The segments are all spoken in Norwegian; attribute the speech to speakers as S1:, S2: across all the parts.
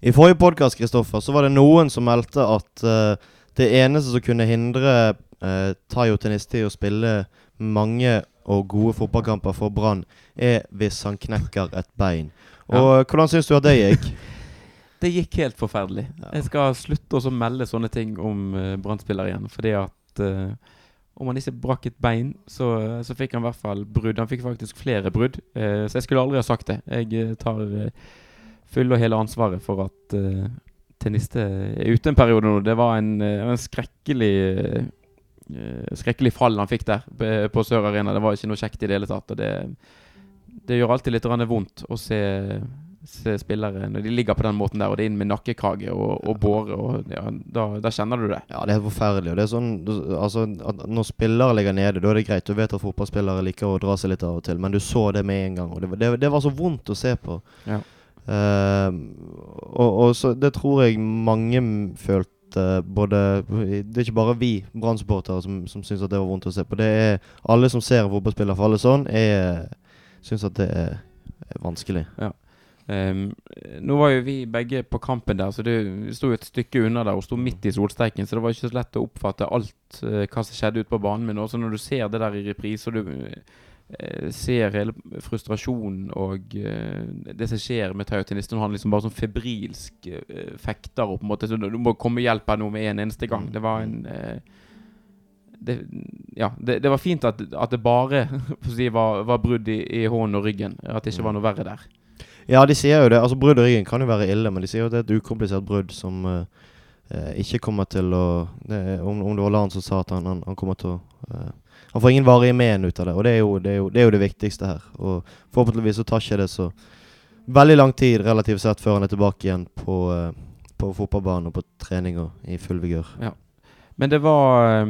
S1: I forrige podkast Kristoffer, så var det noen som meldte at uh, det eneste som kunne hindre uh, Tayo Tenisti å spille mange og gode fotballkamper for Brann, er hvis han knekker et bein. Og Hvordan syns du at det gikk?
S2: Det gikk helt forferdelig. Jeg skal slutte å melde sånne ting om uh, Brann-spillere igjen. Fordi at uh, om han ikke brakk et bein, så, så, fikk han i hvert fall brudd. Han fikk faktisk flere brudd. Så jeg skulle aldri ha sagt det. Jeg tar fulle og hele ansvaret for at uh, Teniste er ute en periode nå. Det var en, en skrekkelig skrekkelig fall han fikk der på Sør Arena. Det var ikke noe kjekt i det hele tatt. Og det, det gjør alltid litt vondt å se spillere når de ligger på den måten der, og det er inn med nakkekrage og, og båre, og ja, da, da, kjenner du det.
S1: Ja, det er forferdelig. Og det er sånn, altså, Når spillere ligger nede, da er det greit. Du vet at fotballspillere liker å dra seg litt av og til, men du så det med en gang. Og det, det, det var så vondt å se på. Ja. Uh, og, og, så det tror jeg mange følte både Det er ikke bare vi Brann-supportere som, som syns at det var vondt å se på. Det er alle som ser fotballspiller falle sånn, syns at det er, er vanskelig.
S2: Ja. Um, nå var jo vi begge på kampen der, så det sto et stykke unna der og sto midt i solsteiken, så det var ikke så lett å oppfatte alt uh, hva som skjedde ute på banen. Men også når du ser det der i reprise, og du ser hele frustrasjonen og uh, det som skjer med Tautinisten, han liksom bare sånn febrilsk fekter og på en måte så Du må komme hjelp her nå med en eneste gang. Det var en det, ja, det, det, var fint at, at det bare si, var, var brudd i, i hånden og ryggen. At det ikke var noe verre der.
S1: Ja, de sier jo det. Altså Brudd i ryggen kan jo være ille, men de sier jo det er et ukomplisert brudd som uh, ikke kommer til å det, om, om, det var Lan som sa at han, han, han kommer til å uh, Han får ingen varige men ut av det, og det er, jo, det er, jo, det er jo det viktigste her. Og forhåpentligvis så tar ikke det så veldig lang tid relativt sett før han er tilbake igjen på, uh, på fotballbanen og på trening og i full vigør.
S2: Ja. Men det var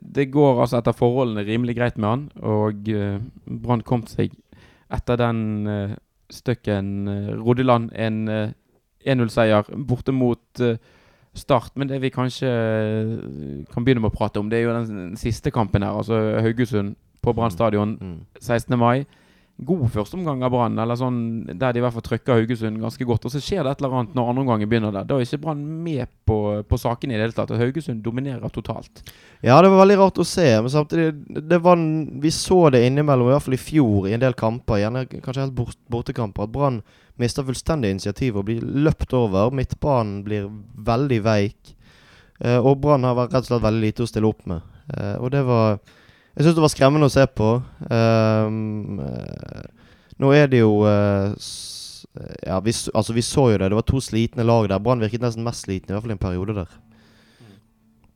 S2: Det går altså etter forholdene rimelig greit med han, og Brann kom seg etter den stykken uh, Rodeland en 1-0-seier eh, borte mot Start. Men det vi kanskje kan begynne med å prate om, det er jo den siste kampen her. Altså Haugesund på Brann mm. stadion 16. Mm. mai god førsteomgang av Brann, eller sånn der de i hvert fall trykker Haugesund ganske godt. Og så skjer det et eller annet når andre omgangen begynner der. Da er ikke Brann med på, på sakene i det hele tatt. Og Haugesund dominerer totalt.
S1: Ja, det var veldig rart å se. Men samtidig det var, Vi så det innimellom, i hvert fall i fjor, i en del kamper, gjerne kanskje helt bort, bortekamper, at Brann mister fullstendig initiativ og blir løpt over. Midtbanen blir veldig veik. Eh, og Brann har rett og slett veldig lite å stille opp med. Eh, og det var jeg syns det var skremmende å se på. Um, nå er det jo uh, Ja, vi, altså vi så jo det. Det var to slitne lag der. Brann virket nesten mest sliten, i hvert fall i en periode der.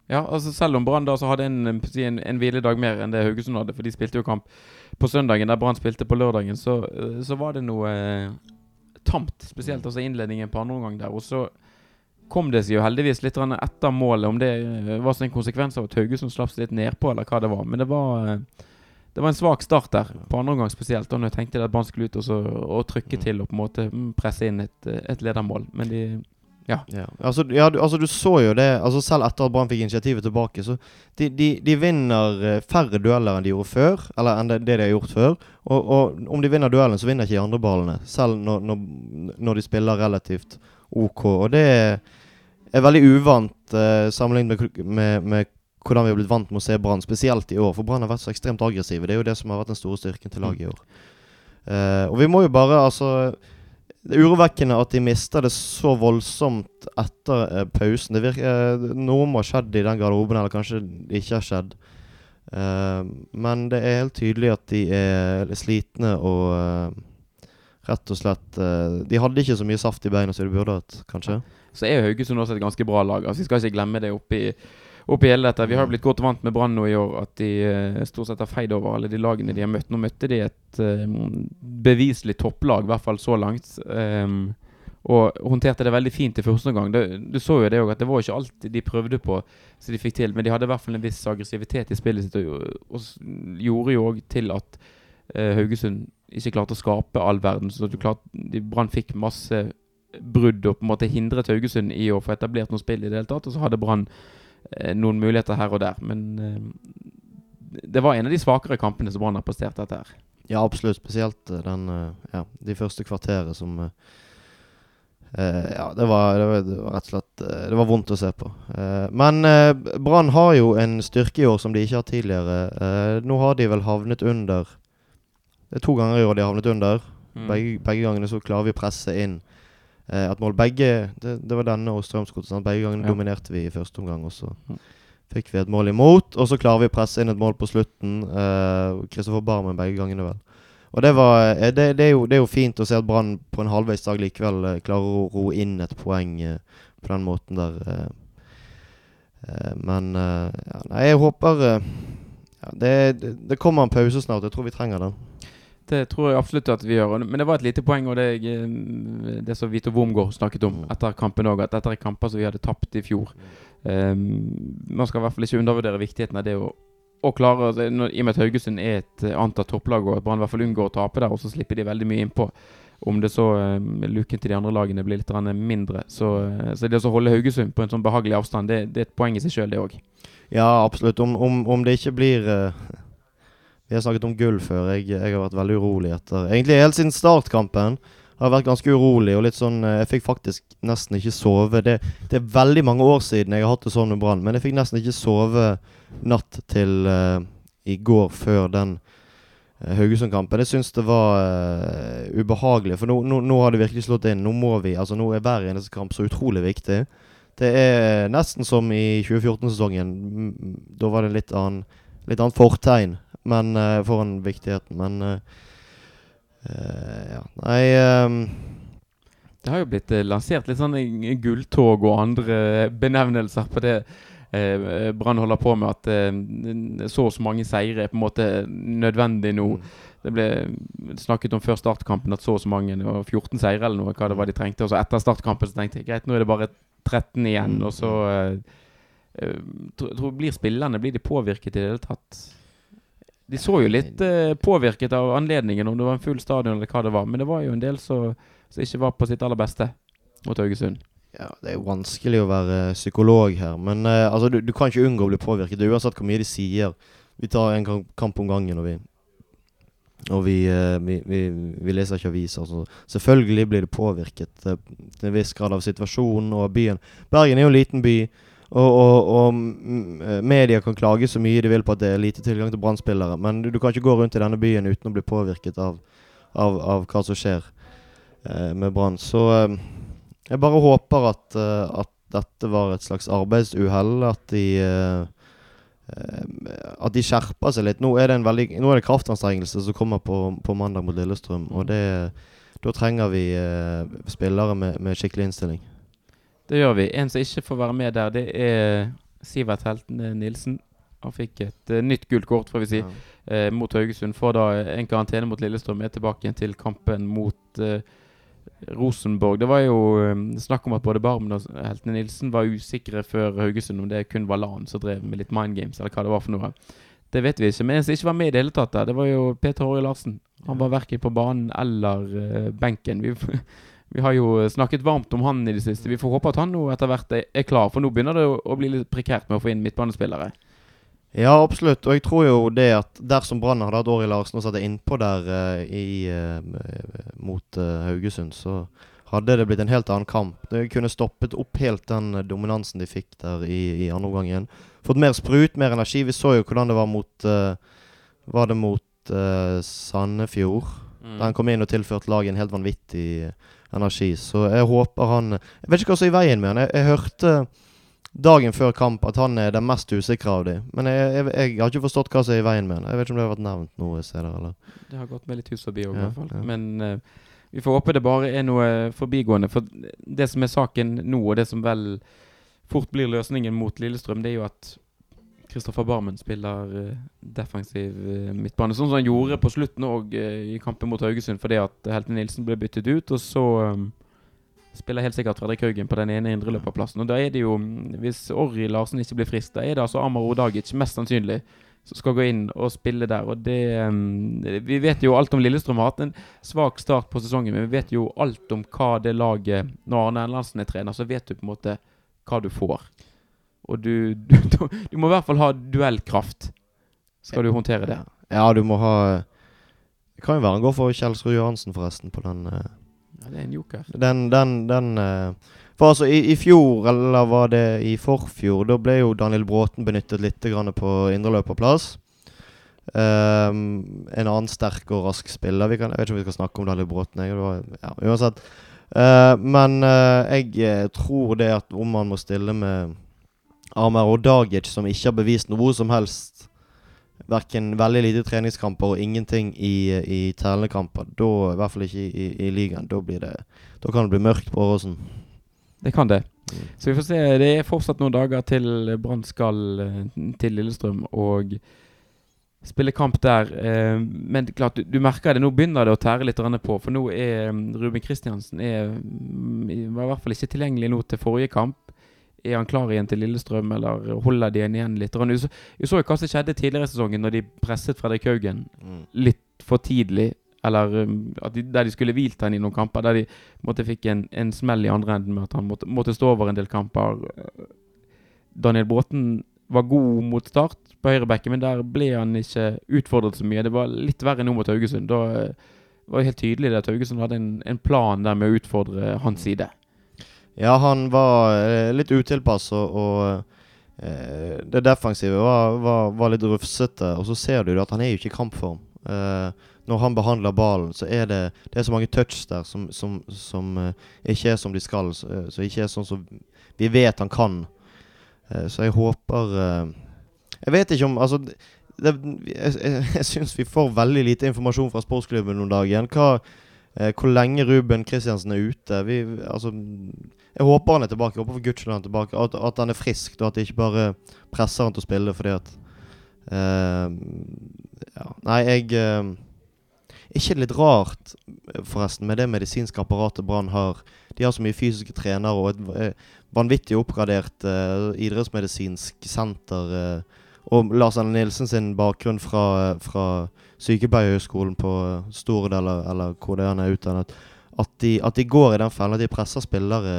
S2: Ja, altså selv om Brann da så hadde en, en, en hviledag mer enn det Haugesund hadde, for de spilte jo kamp på søndagen der Brann spilte på lørdagen, så, så var det noe eh, tamt. Spesielt altså innledningen på andre omgang der. Og så kom det seg jo heldigvis litt etter målet. Om det eh, var en konsekvens av at Haugesund slapp seg litt nedpå, eller hva det var. Men det var, eh, det var en svak start der, på andre omgang spesielt. Og når jeg tenkte at Brann skulle ut og, så, og, trykke mm. til og på en måte presse inn et, eh, et ledermål. Men de ja.
S1: ja. Altså, ja du, altså, du, så jo det altså Selv etter at Brann fikk initiativet tilbake, så de, de, de, vinner færre dueller enn de gjorde før. Eller enn det, det de har gjort før. Og, og, om de vinner duellen, så vinner ikke de andre ballene. Selv når, når, når de spiller relativt OK. Og det er veldig uvant eh, sammenlignet med, med, med, hvordan vi har blitt vant med å se Brann, spesielt i år. For Brann har vært så ekstremt aggressive. Det er jo det som har vært den store styrken til laget i år. Uh, og vi må jo bare, altså Det er urovekkende at de mister det så voldsomt etter eh, pausen. Det virker, noe må ha skjedd i den garderoben, eller kanskje det ikke har skjedd. men det er helt tydelig at de er slitne og rett og slett De hadde ikke så mye saft i beina som de burde hatt, kanskje.
S2: Så er Haugesund også et ganske bra lag. Altså, Vi skal ikke glemme det oppi, oppi hele dette. Vi har blitt godt vant med Brann nå i år, at de uh, stort sett har feid over alle de lagene de har møtt. Nå møtte de et uh, beviselig topplag, i hvert fall så langt. Um, og håndterte det veldig fint i første omgang. Du så jo det òg, at det var ikke alt de prøvde på som de fikk til, men de hadde i hvert fall en viss aggressivitet i spillet sitt, og, og gjorde jo òg til at uh, Haugesund ikke klarte å skape all verden. Så Brann fikk masse brudd og på en måte hindret Haugesund i å få etablert noe spill i det hele tatt. Og så hadde Brann eh, noen muligheter her og der. Men eh, det var en av de svakere kampene som Brann har prestert dette her.
S1: Ja, absolutt. Spesielt eh, den, eh, ja, de første kvarteret som Uh, ja, det var, det, var, det var rett og slett uh, Det var vondt å se på. Uh, men eh, Brann har jo en styrke i år som de ikke har tidligere. Eh, nå har de vel havnet under Det er to ganger i år de har havnet under.
S2: Mm.
S1: Begge, begge gangene så klarer vi å presse inn eh, et mål. Begge det, det var denne og Strømsgodset. Begge gangene
S2: Ja.
S1: dominerte vi i første omgang, og så
S2: Mm.
S1: fikk vi et mål imot. Og så klarer vi å presse inn et mål på slutten. Kristoffer Barmen begge gangene, vel. Og det, var, eh, det, det, er jo, det er jo fint å se at Brann på en halvveis dag likevel eh, klarer å ro inn et poeng eh, på den måten der. eh. Eh, men eh, ja, Nei, jeg håper eh, ja, det, det, det kommer en pause snart. Jeg tror vi trenger den.
S2: Det tror jeg absolutt at vi gjør. Men det var et lite poeng, og det, eh, det som Vito Wormgård snakket om
S1: Mm.
S2: etter kampen òg, at dette er kamper som vi hadde tapt i fjor. Um, man skal i hvert fall ikke undervurdere viktigheten av det å, å klare altså, når, I og med at Haugesund er et eh, antatt topplag, og at Brann i hvert fall unngår å tape der, og så slipper de veldig mye innpå. Om det så um, luken til de andre lagene blir litt mindre. Så, så det å holde Haugesund på en sånn behagelig avstand, det, det er et poeng i seg sjøl, det òg.
S1: Ja, absolutt. Om, om, om det ikke blir eh, Vi har snakket om gull før. Jeg, jeg har vært veldig urolig etter Egentlig helt siden startkampen har jeg vært ganske urolig. Og litt sånn eh, Jeg fikk faktisk nesten ikke sove. Det, det er veldig mange år siden jeg har hatt det sånn med Brann, men jeg fikk nesten ikke sove natt til uh, i går før den uh, Haugesund-kampen. Jeg syns det var uh, ubehagelig, for nå, nå, nå har det virkelig slått inn. Nå må vi, altså nå er hver eneste kamp så utrolig viktig. Det er nesten som i 2014-sesongen. Mm, Da var det litt annen litt annet fortegn men, uh, foran viktigheten. Men eh, eh, ja. Nei ehm,
S2: Det har jo blitt eh, lansert litt sånn eh, gulltog og andre benevnelser på det eh, Brann holder på med. At eh, så og så mange seire er på en måte nødvendig nå. Det ble snakket om før startkampen at så og så mange, det var 14 seire eller noe, hva det var de trengte. Og så etter startkampen så tenkte jeg greit, nå er det bare 13 igjen.
S1: Mm.
S2: Og så eh, eh, tror, tror, Blir spillerne blir de påvirket i det hele tatt? De så jo litt eh, påvirket av anledningen, om det var en full stadion eller hva det var. Men det var jo en del som ikke var på sitt aller beste mot Haugesund.
S1: Ja, Det er jo vanskelig å være psykolog her, men eh, altså, du, du kan ikke unngå å bli påvirket. Uansett hvor mye de sier. Vi tar en kamp om gangen, og vi og vi, eh, vi, vi, vi leser ikke aviser. Så selvfølgelig blir det påvirket eh, til en viss grad av situasjonen og av byen. Bergen er jo en liten by, og, og, og mm, media kan klage så mye de vil på at det er lite tilgang til brannspillere, men du, du kan ikke gå rundt i denne byen uten å bli påvirket av, av, av hva som skjer eh, med Brann. Så eh, jeg bare håper at, eh, at dette var et slags arbeidsuhell. At de eh, eh, At de skjerper seg litt. Nå er det en veldig Nå er det kraftanstrengelse som kommer på, på mandag mot Lillestrøm. Og det da trenger vi eh, spillere med, med skikkelig innstilling.
S2: Det gjør vi. En som ikke får være med der, det er Sivert Helten Nilsen. Han fikk et uh, nytt gult kort, får vi si, eh, mot Haugesund. Får da en karantene mot Lillestrøm. Er tilbake til kampen mot uh, Rosenborg. Det var jo um, snakk om at både Barmen og Heltene Nilsen var usikre før Haugesund, om det kun var LAN som drev med litt mind games, eller hva det var for noe. Det vet vi ikke. Men en som ikke var med i det hele tatt, der, det var jo Peter Hårje Larsen. Han var verken på banen eller eh, benken. Vi, vi har jo snakket varmt om han i det siste. Vi får håpe at han nå etter hvert er, er klar, for nå begynner det å, bli litt prekært med å få inn midtbanespillere.
S1: Ja, absolutt. Og jeg tror jo det at dersom Brann hadde hatt Åri Larsen og satt innpå der uh, i, uh, mot uh, Haugesund, så hadde det blitt en helt annen kamp. Det kunne stoppet opp helt den eh, dominansen de fikk der i, i andre omgang igjen. Fått mer sprut, mer energi. Vi så jo hvordan det var mot eh, Var det mot eh, Sandefjord? Der han kom inn og tilførte laget en helt vanvittig energi. Så jeg håper han Jeg vet ikke hva som er i veien med han. Jeg, jeg hørte dagen før kamp at han er den mest usikre av de. Men jeg, jeg, jeg har ikke forstått hva som er i veien med han. Jeg vet ikke om det har vært nevnt noe steder. eller
S2: Det har gått meg litt hus forbi òg, i hvert fall.
S1: ja.
S2: Men uh, vi får håpe det bare er noe forbigående. For det som er saken nå, og det som vel fort blir løsningen mot Lillestrøm, det er jo at Kristoffer Barmen spiller eh, defensiv eh, midtbane. Sånn som han gjorde på slutten òg i kampen mot Haugesund, fordi at Helten Nilsen ble byttet ut. Og så um, spiller helt sikkert Fredrik Haugen på den ene indreløperplassen. Og da er det jo, mm, hvis Orri Larsen ikke blir frisk, da er det altså Amar Odagic mest sannsynlig som skal gå inn og spille der. Og det um, Vi vet jo alt om Lillestrøm har hatt en svak start på sesongen, men vi vet jo alt om hva det laget Når Arne Erlandsen er trener, så vet du på en måte hva du får. Og du, du, du, du må i hvert fall ha duellkraft. Skal du håndtere det.
S1: Ja, du må ha Det kan jo være han går for Kjelsrud Johansen, forresten, på den. eh,
S2: Det er en joker.
S1: Den, den, den uh, For altså, i, i fjor, eller var det i forfjor, da ble jo Daniel Bråten benyttet litt grann på indreløperplass. Um, en annen sterk og rask spiller. Vi kan, jeg vet ikke om vi skal snakke om Daniel Bråten. Jeg, det var, ja, uansett. Uh, men eh, jeg tror det at om man må stille med Amer og Dagic, som ikke har bevist noe som helst Verken veldig lite treningskamper og ingenting i, i tellende kamper, da, i hvert fall ikke i, i, i ligaen, da, blir det, da kan det bli mørkt på Åråsen.
S2: Det kan det.
S1: Mm.
S2: Så vi får se. Det er fortsatt noen dager til Brann skal eh, til Lillestrøm og spille kamp der. Eh, men klart, du, du merker det. Nå begynner det å tære litt på. For nå er mm, Ruben Kristiansen er, mm, var i hvert fall ikke tilgjengelig nå til forrige kamp. Er han klar igjen til Lillestrøm, eller holder de igjen litt? Vi så, så hva som skjedde tidligere i sesongen, når de presset Fredrik Haugen
S1: Mm.
S2: litt for tidlig. Eller um, de, der de skulle hvilt han i noen kamper. Der de måtte fikk en, en smell i andre enden med at han måtte, måtte stå over en del kamper. Daniel Bråten var god mot start på høyrebekken, men der ble han ikke utfordret så mye. Det var litt verre nå mot Haugesund. Da eh, var det helt tydelig at Haugesund hadde en, en plan der med å utfordre hans side.
S1: Ja, han var eh, litt utilpass, og, og eh, det defensive var, var, var litt rufsete. Og så ser du at han er jo ikke i kampform. Eh, når han behandler ballen, så er det, det er så mange touch der som, som, som ikke er som de skal. Så, ikke er sånn som vi vet han kan. Så jeg håper Jeg vet ikke om Altså, det, jeg, jeg, jeg syns vi får veldig lite informasjon fra sportsklubben noen dager Hva, eh, hvor lenge Ruben Kristiansen er ute. Vi, altså, jeg håper han er tilbake. Jeg håper for guds skyld han er tilbake. At, at han er frisk, og at de ikke bare presser han til å spille fordi at eh, ja. Nei, jeg eh, Ikke litt rart, forresten, med det medisinske apparatet Brann har. De har så mye fysiske trenere og et eh, vanvittig oppgradert uh, idrettsmedisinsk senter. Uh, og Lars Arne Nilsen sin bakgrunn fra, fra sykepleierhøgskolen på eh, Stord, eller, eller hvor det er han er utdannet. At de, at de går i den fellen at de presser spillere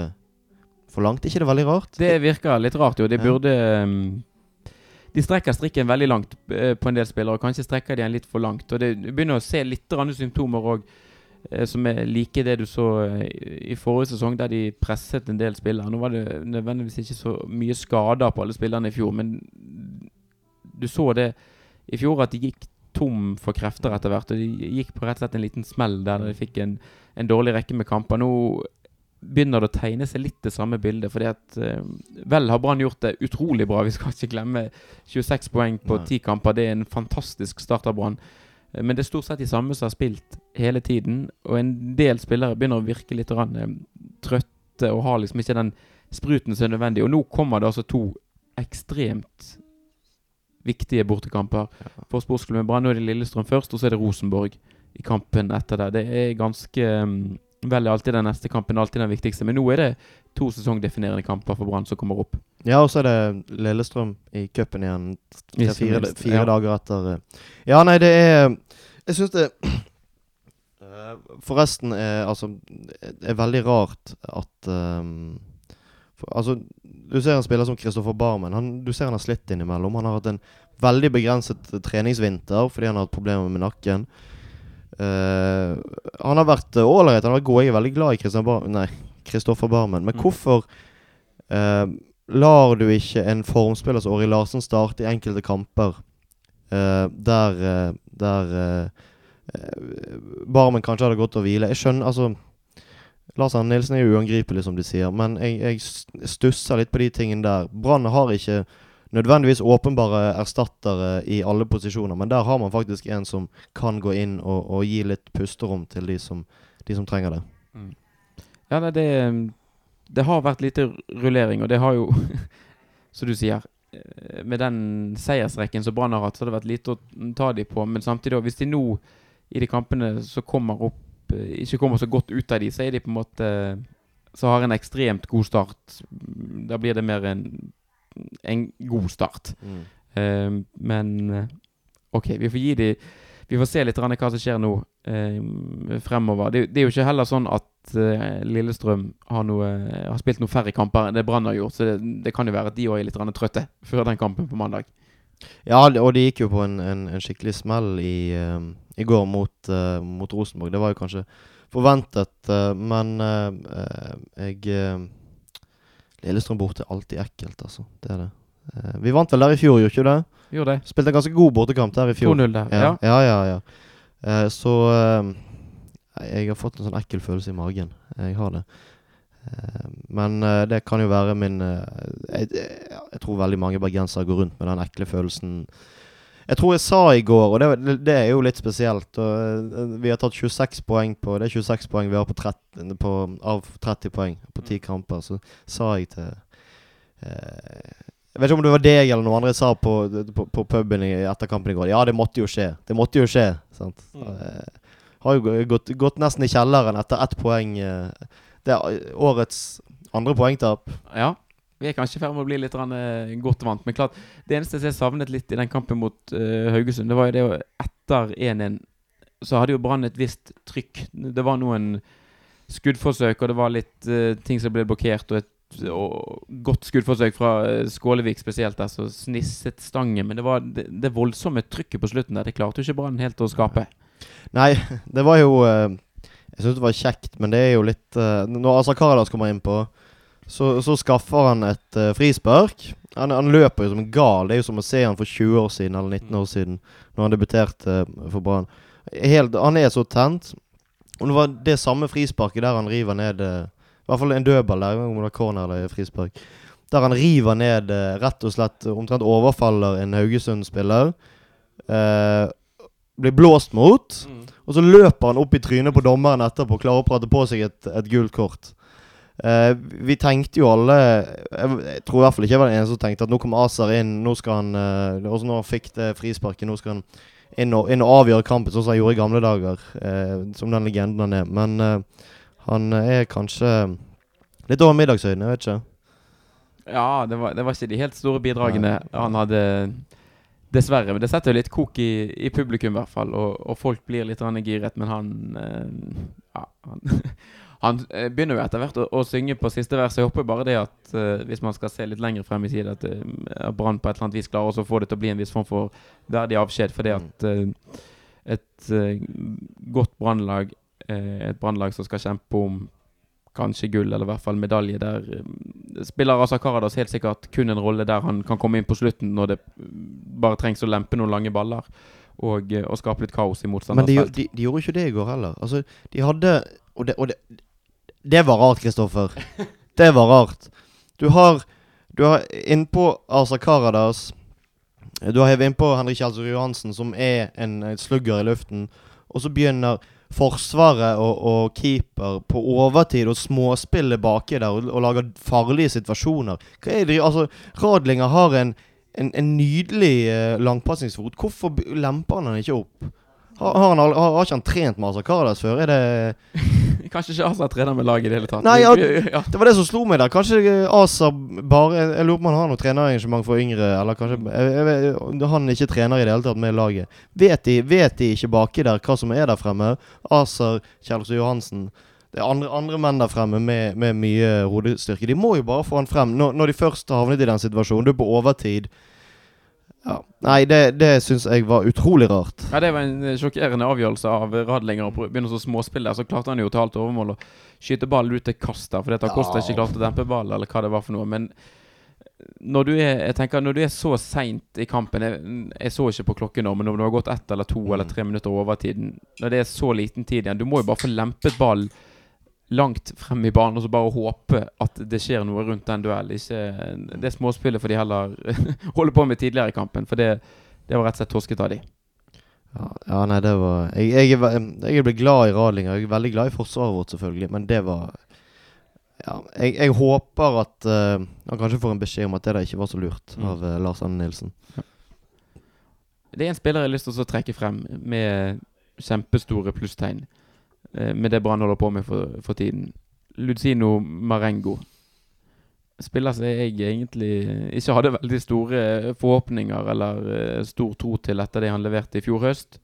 S1: for langt. Er ikke det veldig rart?
S2: Det virker litt rart, jo. De burde um, De strekker strikken veldig langt eh, på en del spillere, og kanskje strekker de den litt for langt. Og det begynner å se litt andre symptomer òg, som er like det du så eh, i forrige sesong, der de presset en del spillere. Nå var det nødvendigvis ikke så mye skader på alle spillerne i fjor, men du så det i fjor at de gikk tom for krefter etter hvert. Og de gikk på rett og slett en liten smell der de fikk en, en dårlig rekke med kamper. Nå begynner det å tegne seg litt det samme bildet. fordi at eh, Vel har Brann gjort det utrolig bra. Vi skal ikke glemme 26 poeng på
S1: ti
S2: 10 kamper. Det er en fantastisk start av Brann. Eh, Men det er stort sett de samme som har spilt hele tiden. Og en del spillere begynner å virke litt eh, trøtte og har liksom ikke den spruten som er nødvendig. Og nå kommer det altså to ekstremt viktige bortekamper for sportsklubben Brann. Er det Lillestrøm først, og så er det Rosenborg i kampen etter det. Det er ganske um, Vel alltid den neste kampen alltid den viktigste, men nå er det to sesongdefinerende kamper for Brann som kommer opp.
S1: Ja, og så er det Lillestrøm i cupen igjen
S2: fire,
S1: tre-fire fire
S2: ja.
S1: dager etter. eh. Ja, nei, det er Jeg syns det eh, Forresten er altså er veldig rart at ehm, for, Altså, du ser en spiller som Kristoffer Barmen. Han, du ser han har slitt innimellom. Han har hatt en veldig begrenset treningsvinter fordi han har hatt problemer med nakken. Uh, han har vært uh, ålreit, han har vært god. Jeg er veldig glad i Bar nei, Kristoffer Barmen. Men
S2: Mm.
S1: hvorfor uh, lar du ikke en formspiller som Åri Larsen starte i enkelte kamper uh, der, eh, der eh, eh, Barmen kanskje hadde gått og hvile? Jeg skjønner, altså Lars Arne Nilsen er jo uangripelig, som de sier, men jeg, jeg stusser litt på de tingene der. Brann har ikke nødvendigvis åpenbare erstattere i alle posisjoner, men der har man faktisk en som kan gå inn og, og gi litt pusterom til de som, de som trenger det.
S2: Ja, nei, det, det har vært lite rullering, og det har jo, som du sier eh, Med den seiersrekken som Brann har hatt, så har det vært lite å ta de på. Men samtidig, hvis de nå i de kampene som kommer opp, ikke kommer så godt ut av de, så er de på en måte Så har en ekstremt god start. Da blir det mer en, en god start. Eh, men eh, OK, vi får gi de Vi får se litt hva som skjer nå eh, fremover. Det, det er jo ikke heller sånn at eh, Lillestrøm har, noe, har spilt noe færre kamper enn det Brann har gjort. Så det, det kan jo være at de òg er litt trøtte før den kampen på mandag.
S1: Ja, og de gikk jo på en, en, en skikkelig smell i, eh, i går mot, eh, mot Rosenborg. Det var jo kanskje forventet. eh, men eh, jeg Lillestrøm borte er alltid ekkelt, altså. Det er det. Vi vant vel der i fjor, gjorde ikke det?
S2: Gjorde det.
S1: Spilte en ganske god bortekamp der i fjor.
S2: 2-0 der.
S1: Ja,
S2: Ja.
S1: ja, ja. ja. Så jeg har fått en sånn ekkel følelse i magen. Jeg har det. Men det kan jo være min jeg, jeg tror veldig mange bergensere går rundt med den ekle følelsen. Jeg tror jeg sa i går, og det, det er jo litt spesielt og, eh, Vi har tatt 26 poeng på Det er 26 poeng vi har på 30, på, av 30 poeng på 10 kamper. Så sa jeg til eh, Jeg vet ikke om det var deg eller noen andre jeg sa på, på, på puben i etter kampen i går. Ja, det måtte jo skje. Det måtte jo skje. Sant? Eh, har jo gått, gått nesten i kjelleren etter ett poeng. eh. Det er årets andre poengtap.
S2: ja. Vi er kanskje i ferd med å bli litt eh, godt vant. Men klart, det eneste jeg savnet litt i den kampen mot uh, Haugesund, det var jo det å Etter 1-1 så hadde jo Brann et visst trykk. Det var noen skuddforsøk, og det var litt uh, ting som ble blokkert. Og et og godt skuddforsøk fra Skålevik spesielt, der som snisset stangen. Men det var det, det voldsomme trykket på slutten der. Det klarte jo ikke Brann helt å skape.
S1: Nei, det var jo Jeg syns det var kjekt, men det er jo litt Når Asa Karadas kommer innpå, så, så skaffer han et uh, frispark. Han, han løper jo som en gal. Det er jo som å se han for 20 år siden eller 19 år siden, når han debuterte eh, for Brann. Han er så tent. Og det var det samme frisparket der han river ned eh, I hvert fall en dødball der, om det er corner eller frispark. Der han river ned rett og slett omtrent overfaller en Haugesund-spiller. Eh, blir blåst mot. Og så løper han opp i trynet på dommeren etterpå og klarer å prate på seg et, et gult kort. Eh, vi tenkte jo alle Jeg, jeg tror i hvert fall ikke jeg var den eneste som tenkte at nå kommer Azar inn. Nå skal han uh, Også når han fikk det frisparket, nå skal han inn og, inn og avgjøre kampen, sånn som han gjorde i gamle dager. Uh, som den legenden han er. Men uh, han er kanskje litt over middagshøyden, jeg vet ikke.
S2: Ja, det var, det var ikke de helt store bidragene han hadde. Dessverre. Men det setter jo litt kok i, i publikum, i hvert fall. Og, og folk blir litt giret. Men han eh, Ja, han, han eh, begynner jo etter hvert å, å synge på siste vers. Jeg håper bare det at uh, hvis man skal se litt lenger frem i tid, at uh, Brann på et eller annet vis klarer å få det til å bli en viss form for verdig avskjed. Det at uh, et uh, godt Brannlag, et Brannlag som skal kjempe om kanskje gull, eller i hvert fall medalje. Der spiller Asa Karadas helt sikkert kun en rolle der han kan komme inn på slutten når det mm, bare trengs å lempe noen lange baller. Og, og skape litt kaos i
S1: Men
S2: motstanders
S1: de, de, de gjorde ikke det i går heller. Altså, de hadde Og det, og det, det var rart, Kristoffer. Det var rart. Du har Du har innpå Asa Karadas Du har hevet innpå Henrik Kjelsrud Johansen, som er en en slugger i luften. Og så begynner Forsvaret og, og keeper på overtid å småspille baki der og, og lage farlige situasjoner. Hva er det Altså, Radlinger har en, en, en nydelig uh, langpassingsfot. Hvorfor lemper han den ikke opp? Har, har, han, har, har ikke han trent med Asa Karadas før? Er det
S2: Kanskje ikke Asa trener med laget i det hele tatt.
S1: Nei, ja,
S2: ja.
S1: Det var det som slo meg der. Kanskje Asa bare Jeg lurer på om han har noe trenerarrangement for yngre, eller kanskje jeg, jeg, Han ikke trener i det hele tatt med laget. Vet de, vet de ikke baki der hva som er der fremme? Aser, Kjelsrud Johansen Det er andre, andre menn der fremme med, med mye hodestyrke. De må jo bare få han frem. Når, når de først har havnet i den situasjonen, du er på overtid ja. Nei, det, det syns jeg var utrolig rart.
S2: Ja, Det var en eh, sjokkerende avgjørelse av Radlinger å begynne som småspiller. Så klarte han jo til alt overmål å skyte ballen ut til kast der, fordi at Acosta
S1: Ja.
S2: ikke klarte å dempe ballen, eller hva det var for noe. Men når du er jeg tenker, når du er så seint i kampen jeg, jeg så ikke på klokken nå, men når det har gått ett eller to eller tre minutter over tiden Når det er så liten tid igjen Du må jo bare få lempet ballen langt frem i banen og så bare håpe at det skjer noe rundt den duellen. Ikke det småspillet for de heller holder på med tidligere i kampen, for det, det var rett og slett torsket av de.
S1: Ja, ja nei, det var Jeg, jeg, jeg ble glad i Radlinger. Jeg er veldig glad i forsvaret vårt, selvfølgelig. Men det var Ja, jeg, jeg håper at eh, han kanskje får en beskjed om at det der ikke var så lurt
S2: Mm.
S1: av uh, Lars Anne Nilsen.
S2: Det er en spiller jeg har lyst til å trekke frem med kjempestore plusstegn. Eh, Med det Brann holder på med for, for tiden. Luzino Marengo. Spiller som jeg egentlig ikke hadde veldig store forhåpninger eller eh, stor tro til etter det han leverte i fjor høst.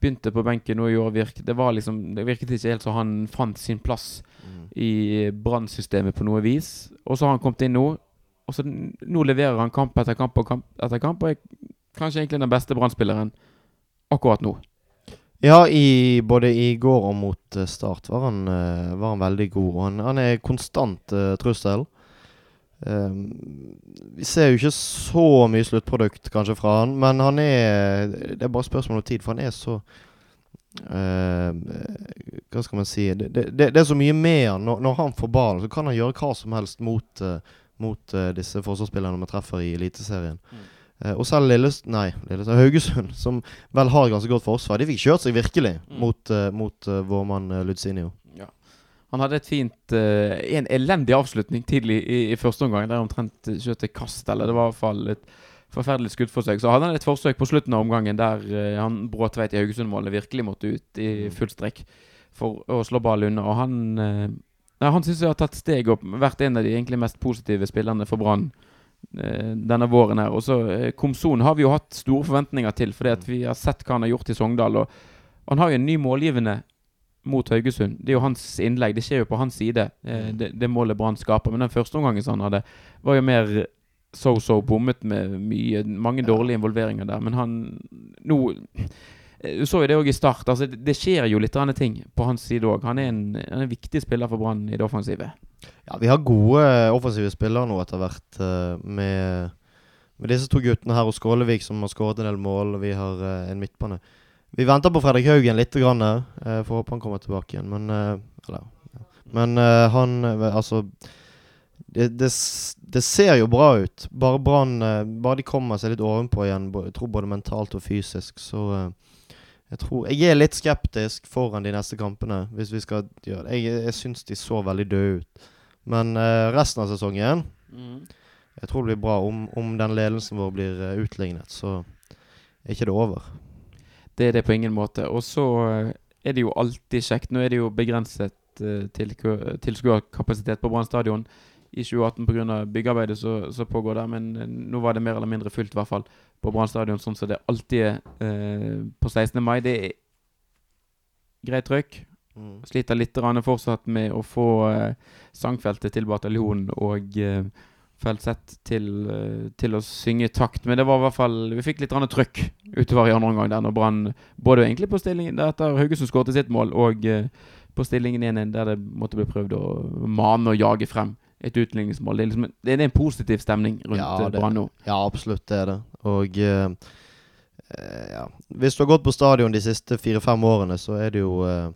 S2: Begynte på benken nå i år. Virk, det, var liksom, det virket ikke helt som han fant sin plass i Brann-systemet på noe vis. Og så har han kommet inn nå. Og så nå leverer han kamp etter kamp og kamp etter kamp. Og er kanskje egentlig den beste Brann-spilleren akkurat nå.
S1: Ja, i, både i går og mot eh, Start var han, eh, var han veldig god. Han, han er konstant uh, trussel. Um, vi ser jo ikke så mye sluttprodukt kanskje fra han, men han er Det er bare spørsmål om tid, for han er så uh, Hva skal man si Det, det, det er så mye med han. Når, når han får ballen, så kan han gjøre hva som helst mot, uh, mot disse forsvarsspillerne man treffer i Eliteserien.
S2: Mm.
S1: Eh, og selv Lillest, nei, Lillest, Haugesund, som vel har ganske godt forsvar, de fikk kjørt seg virkelig
S2: Mm.
S1: mot, uh, mot uh, vår mann uh, Ludzinio.
S2: Ja. Han hadde et fint uh, En elendig avslutning tidlig i, i første omgang. Der omtrent skjøt et kast, eller det var i hvert fall et forferdelig skuddforsøk. Så hadde han et forsøk på slutten av omgangen der eh, han Bråtveit i Haugesund-målet virkelig måtte ut i
S1: Mm.
S2: full strekk for å slå ballen unna. Og han uh, nei, Han syns jeg har tatt steg opp, vært en av de egentlig mest positive spillerne for Brann eh, denne våren her. Og så uh, Komson har vi jo hatt store forventninger til, fordi at vi har sett hva han har gjort i Sogndal. Og han har jo en ny målgivende mot Haugesund. Det er jo hans innlegg. Det skjer jo på hans side, eh,
S1: Mm.
S2: det, det målet Brann skaper. Men den første omgangen som han hadde, var jo mer so-so bommet med mye, mange dårlige involveringer der. Men han Nå eh, Du så jo det òg i start. Altså, det, skjer jo litt andre ting på hans side òg. Han, han er en viktig spiller for Brann i det offensive.
S1: Ja, vi har gode eh, offensive spillere nå etter hvert, eh, med, med disse to guttene her og Skålevik som har skåret en del mål. og Vi har eh, en midtbane. Vi venter på Fredrik Haugen litt, grann, eh, får håpe han kommer tilbake igjen. Men, eh, eller. Men eh, han eh, Altså det, det, det ser jo bra ut. Bare Brann eh, Bare de kommer seg litt ovenpå igjen, jeg tror både mentalt og fysisk, så eh, jeg tror Jeg er litt skeptisk foran de neste kampene, hvis vi skal gjøre det. Jeg, jeg syns de så veldig døde ut. Men uh, resten av sesongen Jeg tror det blir bra. Om, om den ledelsen vår blir eh, utlignet, så er ikke det over.
S2: Det er det på ingen måte. Og så eh, er det jo alltid kjekt. Nå er det jo begrenset uh, tilskuerkapasitet på Brann stadion i 2018 pga. byggearbeidet som pågår der, men nå var det mer eller mindre fullt, i hvert fall, på Brann stadion, sånn som det alltid er eh, på 16. mai. Det er greit trykk. Sliter litt fortsatt med å få eh, sangfeltet til bataljonen og eh, Feltsett til, eh, til å synge i takt. Men det var i hvert fall Vi fikk litt trøkk utover i andre omgang der når Brann Både egentlig på stillingen der etter Haugesund skåret sitt mål, og eh, på stillingen 1-1 der det måtte bli prøvd å mane og jage frem et utligningsmål. Det er, liksom, det er en positiv stemning rundt
S1: Ja,
S2: eh, Brann nå.
S1: Ja, absolutt, det er det. Og eh, eh, ja. Hvis du har gått på stadion de siste fire-fem årene, så er det jo eh,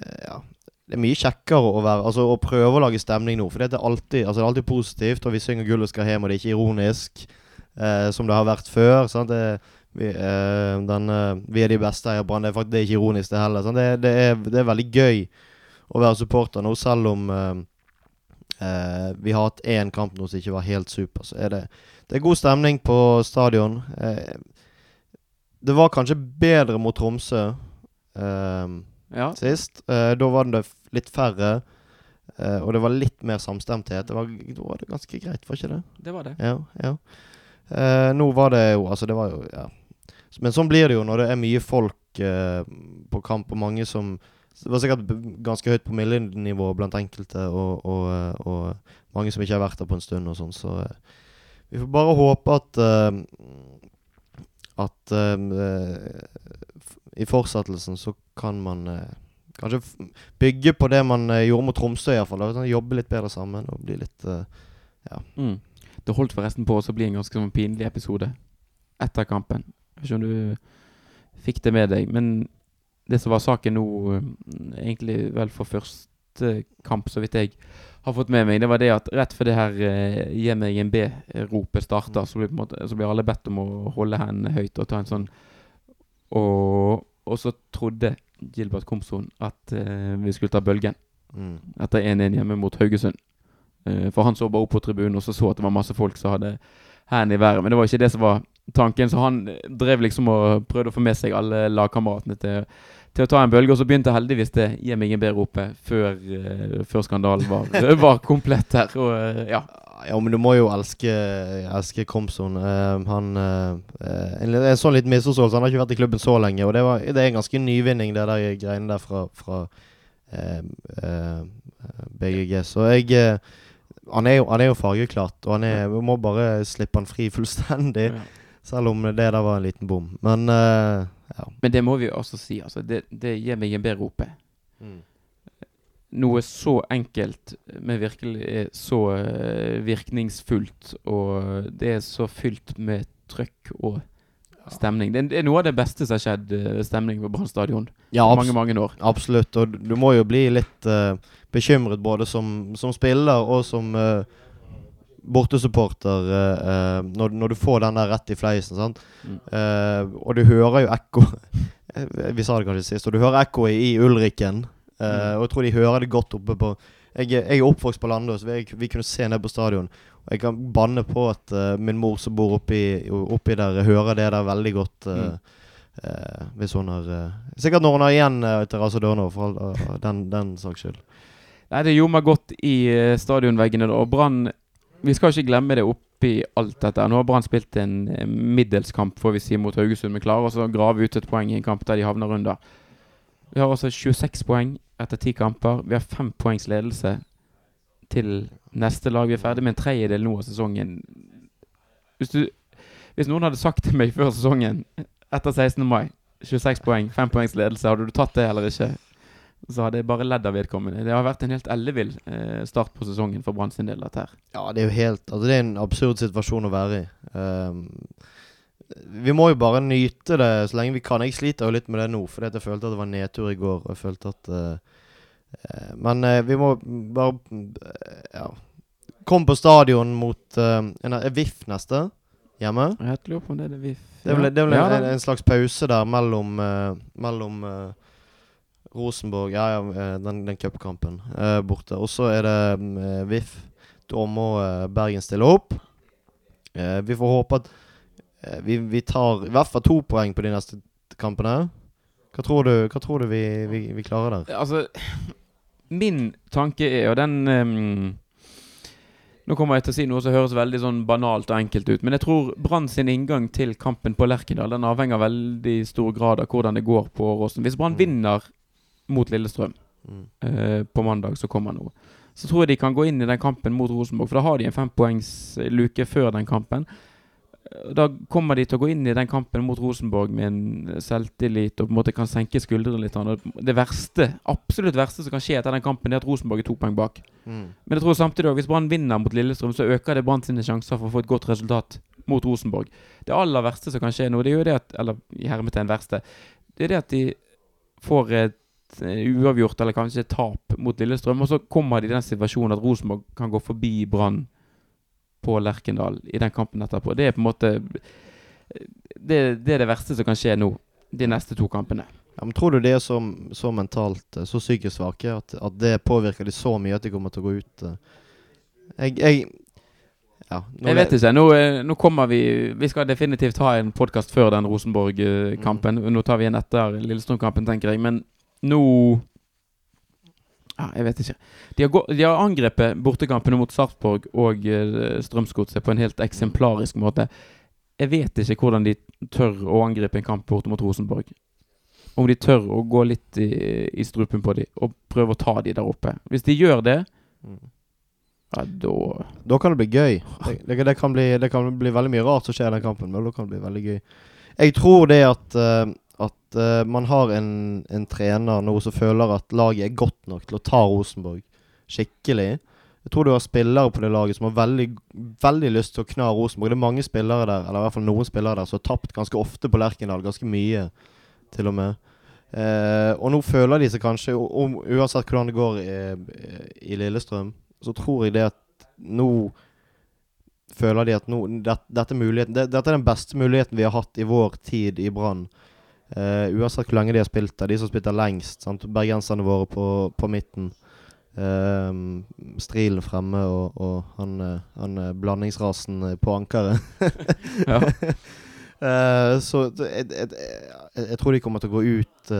S1: eh, Ja. Det er mye kjekkere å være Altså å prøve å lage stemning nå. For det er alltid, altså, det er alltid positivt, og vi synger 'Gullet skal hjem', og det er ikke ironisk, eh, som det har vært før. Sant? Det, vi, den, vi er de beste i Brann. Det, er faktisk- det er ikke ironisk, det heller. Det, det, er, det er veldig gøy å være supporter nå, selv om eh, vi har hatt én kamp nå som ikke var helt super. Så er det det er god stemning på stadion. Uh, det var kanskje bedre mot Tromsø uh,
S2: Ja.
S1: sist. Eh, da var det litt færre, og det var litt mer samstemthet. Det var, da var det ganske greit, var ikke det?
S2: Det var det.
S1: Ja. ja. Nå var det jo Altså, det var jo Ja. Men sånn blir det jo når det er mye folk på kamp, og mange som Det var sikkert ganske høyt promillenivå blant enkelte, og, og, eh, og mange som ikke har vært der på en stund og sånn, så eh, vi får bare håpe at uh, at uh, i fortsettelsen så kan man uh, kanskje bygge på det man gjorde mot Tromsø, iallfall. Sånn, jobbe litt bedre sammen og bli litt Ja.
S2: Mm. Det holdt forresten på å bli en ganske sånn pinlig episode etter kampen. Jeg vet ikke om du fikk det med deg, men det som var saken nå, eh, egentlig vel for første kamp, så vidt jeg har fått med meg, det var det at rett før det her uh, 'gi meg en B'-ropet starta, så, blir måte- så blir alle bedt om å holde hendene høyt og ta en sånn Og, og så trodde Gilbert Komson at uh, vi skulle ta bølgen
S1: mm.
S2: etter 1-1 hjemme mot Haugesund. Uh, for han så bare opp på tribunen og så så at det var masse folk som hadde hendene i været. Men det var ikke det som var tanken, så han eh, drev liksom og prøvde å få med seg alle lagkameratene til, til å ta en bølge. Og så begynte heldigvis det 'gi meg en B'-ropet før, eh, før skandalen var, var komplett her. Og eh, ja.
S1: Ja, men du må jo elske, elske Komson. Uh, han uh, eh, en, en sånn litt misforståelse. Han har ikke vært i klubben så lenge, og det, var, det er en ganske nyvinning, det der greiene der fra, fra uh, eh, BGG. Så jeg eh, han, er jo, han er jo fargeklart, og han er, vi må bare slippe han fri fullstendig.
S2: ja.
S1: Selv om det der var en liten bom. Men uh, ja.
S2: Men det må vi jo også si. Altså, det, det gir meg en bedre OP.
S1: Mm.
S2: Noe så enkelt, men virkelig så eh, virkningsfullt, og det er så fylt med trøkk og stemning. Det, er- det er noe av det beste som har skjedd uh, stemning på Brann stadion
S1: Ja,
S2: på mange, mange år.
S1: absolutt. Og du må jo bli litt uh, bekymret både som, som spiller og som uh, bortesupporter eh, når, når du får den der rett i fleisen.
S2: Mm.
S1: uh, og du hører jo ekko Vi sa det kanskje sist. Og du hører ekkoet i Ulriken. Uh,
S2: Mm.
S1: Og jeg tror de hører det godt oppe på Jeg, jeg er oppvokst på Landås. Vi, vi kunne se ned på stadion. Og jeg kan banne på at min mor som bor oppi, oppi der, hører det der veldig godt.
S2: Mm.
S1: Uh, hvis hun har uh, Sikkert når hun har igjen uh, terrasse dørene, for all, uh, den, den saks skyld.
S2: Nei, det gjorde meg godt i stadionveggene. da, Og Brann Vi skal ikke glemme det oppi alt dette. Nå har Brann spilt en eh, middelskamp får vi si, mot Haugesund, men klarer også å grave ut et poeng i en kamp der de havner under. Vi har altså 26 poeng etter ti kamper. Vi har fem poengs ledelse til neste lag. Vi er ferdig med en tredjedel nå av sesongen. Hvis, du, hvis noen hadde sagt til meg før sesongen, etter 16. mai 26 poeng, fem poengs ledelse, hadde du tatt det eller ikke? Så hadde jeg bare ledd av vedkommende. Det har vært en helt ellevill eh, start på sesongen for Brann sin del. dette her.
S1: Ja, det er jo helt Altså, det er en absurd situasjon å være i. Um, vi må jo bare nyte det så lenge vi kan. Jeg sliter jo litt med det nå, fordi jeg følte at det var nedtur i går. Og jeg følte at uh, Men uh, vi må bare uh, Ja. Kom på stadion mot en, VIF neste, hjemme.
S2: Jeg lurer på om det er det vi
S1: Det er vel, det er vel
S2: Ja,
S1: en, en slags pause der mellom Mellom Rosenborg Ja, ja, eh, den, den cupkampen eh, borte. Og så er det eh, VIF. Da må eh, Bergen stille opp. Vi får håpe at vi, vi tar i hvert fall to poeng på de neste kampene. Hva tror du, hva tror du vi, vi, vi klarer der?
S2: Altså, min tanke er, og den um Nå kommer jeg til å si noe som høres veldig sånn banalt og enkelt ut, men jeg tror Brann sin inngang til kampen på Lerkendal Den avhenger veldig stor grad av hvordan det går på Åråsen. Hvis Brann
S1: Mm.
S2: vinner mot Lillestrøm
S1: Mm.
S2: eh, på mandag som kommer nå, så tror jeg de kan gå inn i den kampen mot Rosenborg. For da har de en fempoengsluke før den kampen. Eh, Da kommer de til å gå inn i den kampen mot Rosenborg med en selvtillit og på en måte kan senke skuldrene litt. Og Det verste, absolutt verste som kan skje etter den kampen, er at Rosenborg er to poeng bak.
S1: Mm.
S2: Men jeg tror samtidig også, hvis Brann vinner mot Lillestrøm, så øker det Brann sine sjanser for å få et godt resultat mot Rosenborg. Det aller verste som kan skje nå, det er jo det at Eller i hermetegn verste. Det er det at de får et eh, uavgjort eller kanskje tap mot Lillestrøm, og så kommer de i den situasjonen at Rosenborg kan gå forbi Brann på Lerkendal i den kampen etterpå. Det er på en måte det, det er det verste som kan skje nå, de neste to kampene.
S1: Ja, men Tror du de er så, så mentalt, eh, så psykisk svake, at, at det påvirker de så mye at de kommer til å gå ut eh? Jeg, jeg Ja.
S2: Jeg vet ikke. Nå, eh, nå kommer vi Vi skal definitivt ha en podkast før den Rosenborg-kampen. Nå tar vi en etter Lillestrøm-kampen, tenker jeg. Men nå ja, Jeg vet ikke. De har, gå, de har angrepet bortekampene mot Sarpsborg og uh, Strømsgodset på en helt eksemplarisk måte. Jeg vet ikke hvordan de tør å angripe en kamp borte mot Rosenborg. Om de tør å gå litt i, i strupen på dem og prøve å ta dem der oppe. Hvis de gjør det,
S1: Mm.
S2: ja, da
S1: Da kan det bli gøy. Det, det, det, kan bli, det kan bli veldig mye rart som skjer i den kampen, men da kan det bli veldig gøy. Jeg tror det at, eh, eh, man har en, en trener nå som føler at laget er godt nok til å ta Rosenborg skikkelig. Jeg tror du har spillere på det laget som har veldig, veldig lyst til å kna Rosenborg. Det er mange spillere der, eller i hvert fall noen spillere der, som har tapt ganske ofte på Lerkendal. Ganske mye, til og med. Eh, og nå føler de seg kanskje, om, uansett hvordan det går i, i Lillestrøm, så tror jeg det at nå føler de at nå, det, dette, muligheten, det, dette er den beste muligheten vi har hatt i vår tid i Brann. Eh, uansett hvor lenge de har spilt der. De som spilte lengst. Sant? Bergenserne våre på, på midten. Eh, strilen fremme og, og han, eh, han eh, blandingsrasen på ankeret.
S2: Ja.
S1: uh, så jeg, jeg, jeg, jeg tror de kommer til å gå ut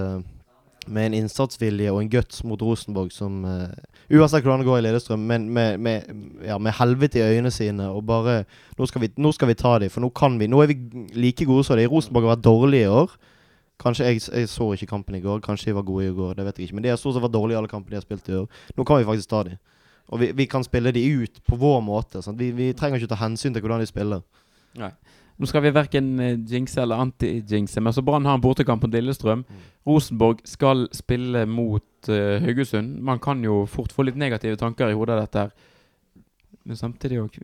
S1: med en innsatsvilje og en guts mot Rosenborg som Uansett hvordan det går i Lillestrøm, men med, med, ja, med helvete i øynene sine og bare Nå skal vi, nå skal vi ta dem, for nå kan vi. Nå er vi like gode som de. Rosenborg har vært dårlige i år. Kanskje jeg, jeg så ikke kampen i går. Kanskje de var gode i går. Det vet jeg ikke. Men de har stort sett vært dårlige i alle kampene de har spilt i år. Nå kan vi faktisk ta dem. Og vi, vi kan spille de ut på vår måte. Vi, vi trenger ikke ta hensyn til hvordan de spiller.
S2: Nå skal vi verken eh, jinxe eller anti-jinxe, men så Brann har en bortekamp på Lillestrøm. Rosenborg skal spille mot uh, Haugesund. Man kan jo fort få litt negative tanker i hodet av dette. her. Men samtidig òg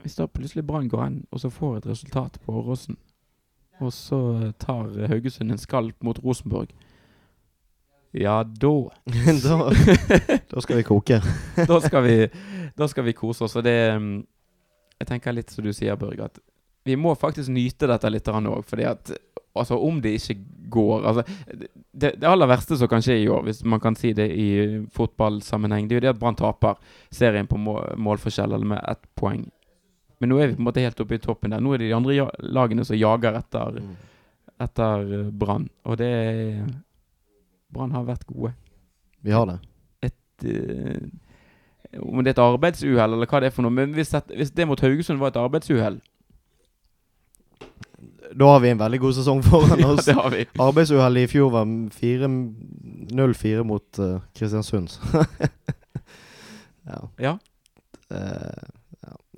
S2: Hvis da plutselig Brann går hen og så får et resultat på Åråsen, og så tar Haugesund en skalp mot Rosenborg Ja, da
S1: da, da skal vi koke.
S2: da skal vi, da skal vi kose oss. Og det mm, Jeg tenker litt som du sier, Børge, at vi må faktisk nyte dette litt òg. Fordi at altså, om det ikke går altså, det, det aller verste som kan skje i år, hvis man kan si det i fotballsammenheng, det er jo det at Brann taper serien på mål, målforskjell eller med ett poeng. Men nå er vi på en måte helt oppe i toppen der. Nå er det de andre lagene som jager etter, etter eh, Brann. Og det er Brann har vært gode.
S1: Vi har det.
S2: Et, uh, om det er et arbeidsuhell eller hva det er for noe. Men hvis, det, hvis det mot Haugesund var et arbeidsuhell
S1: Da har vi en veldig god sesong foran oss.
S2: Ja, det har vi.
S1: Arbeidsuhellet i fjor var 0-4 mot uh, Kristiansund. ja.
S2: Ja.
S1: Uh.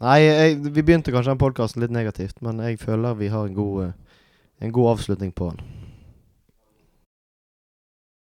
S1: Nei, jeg, vi begynte kanskje den podkasten litt negativt, men jeg føler vi har en god, eh, en god avslutning på den.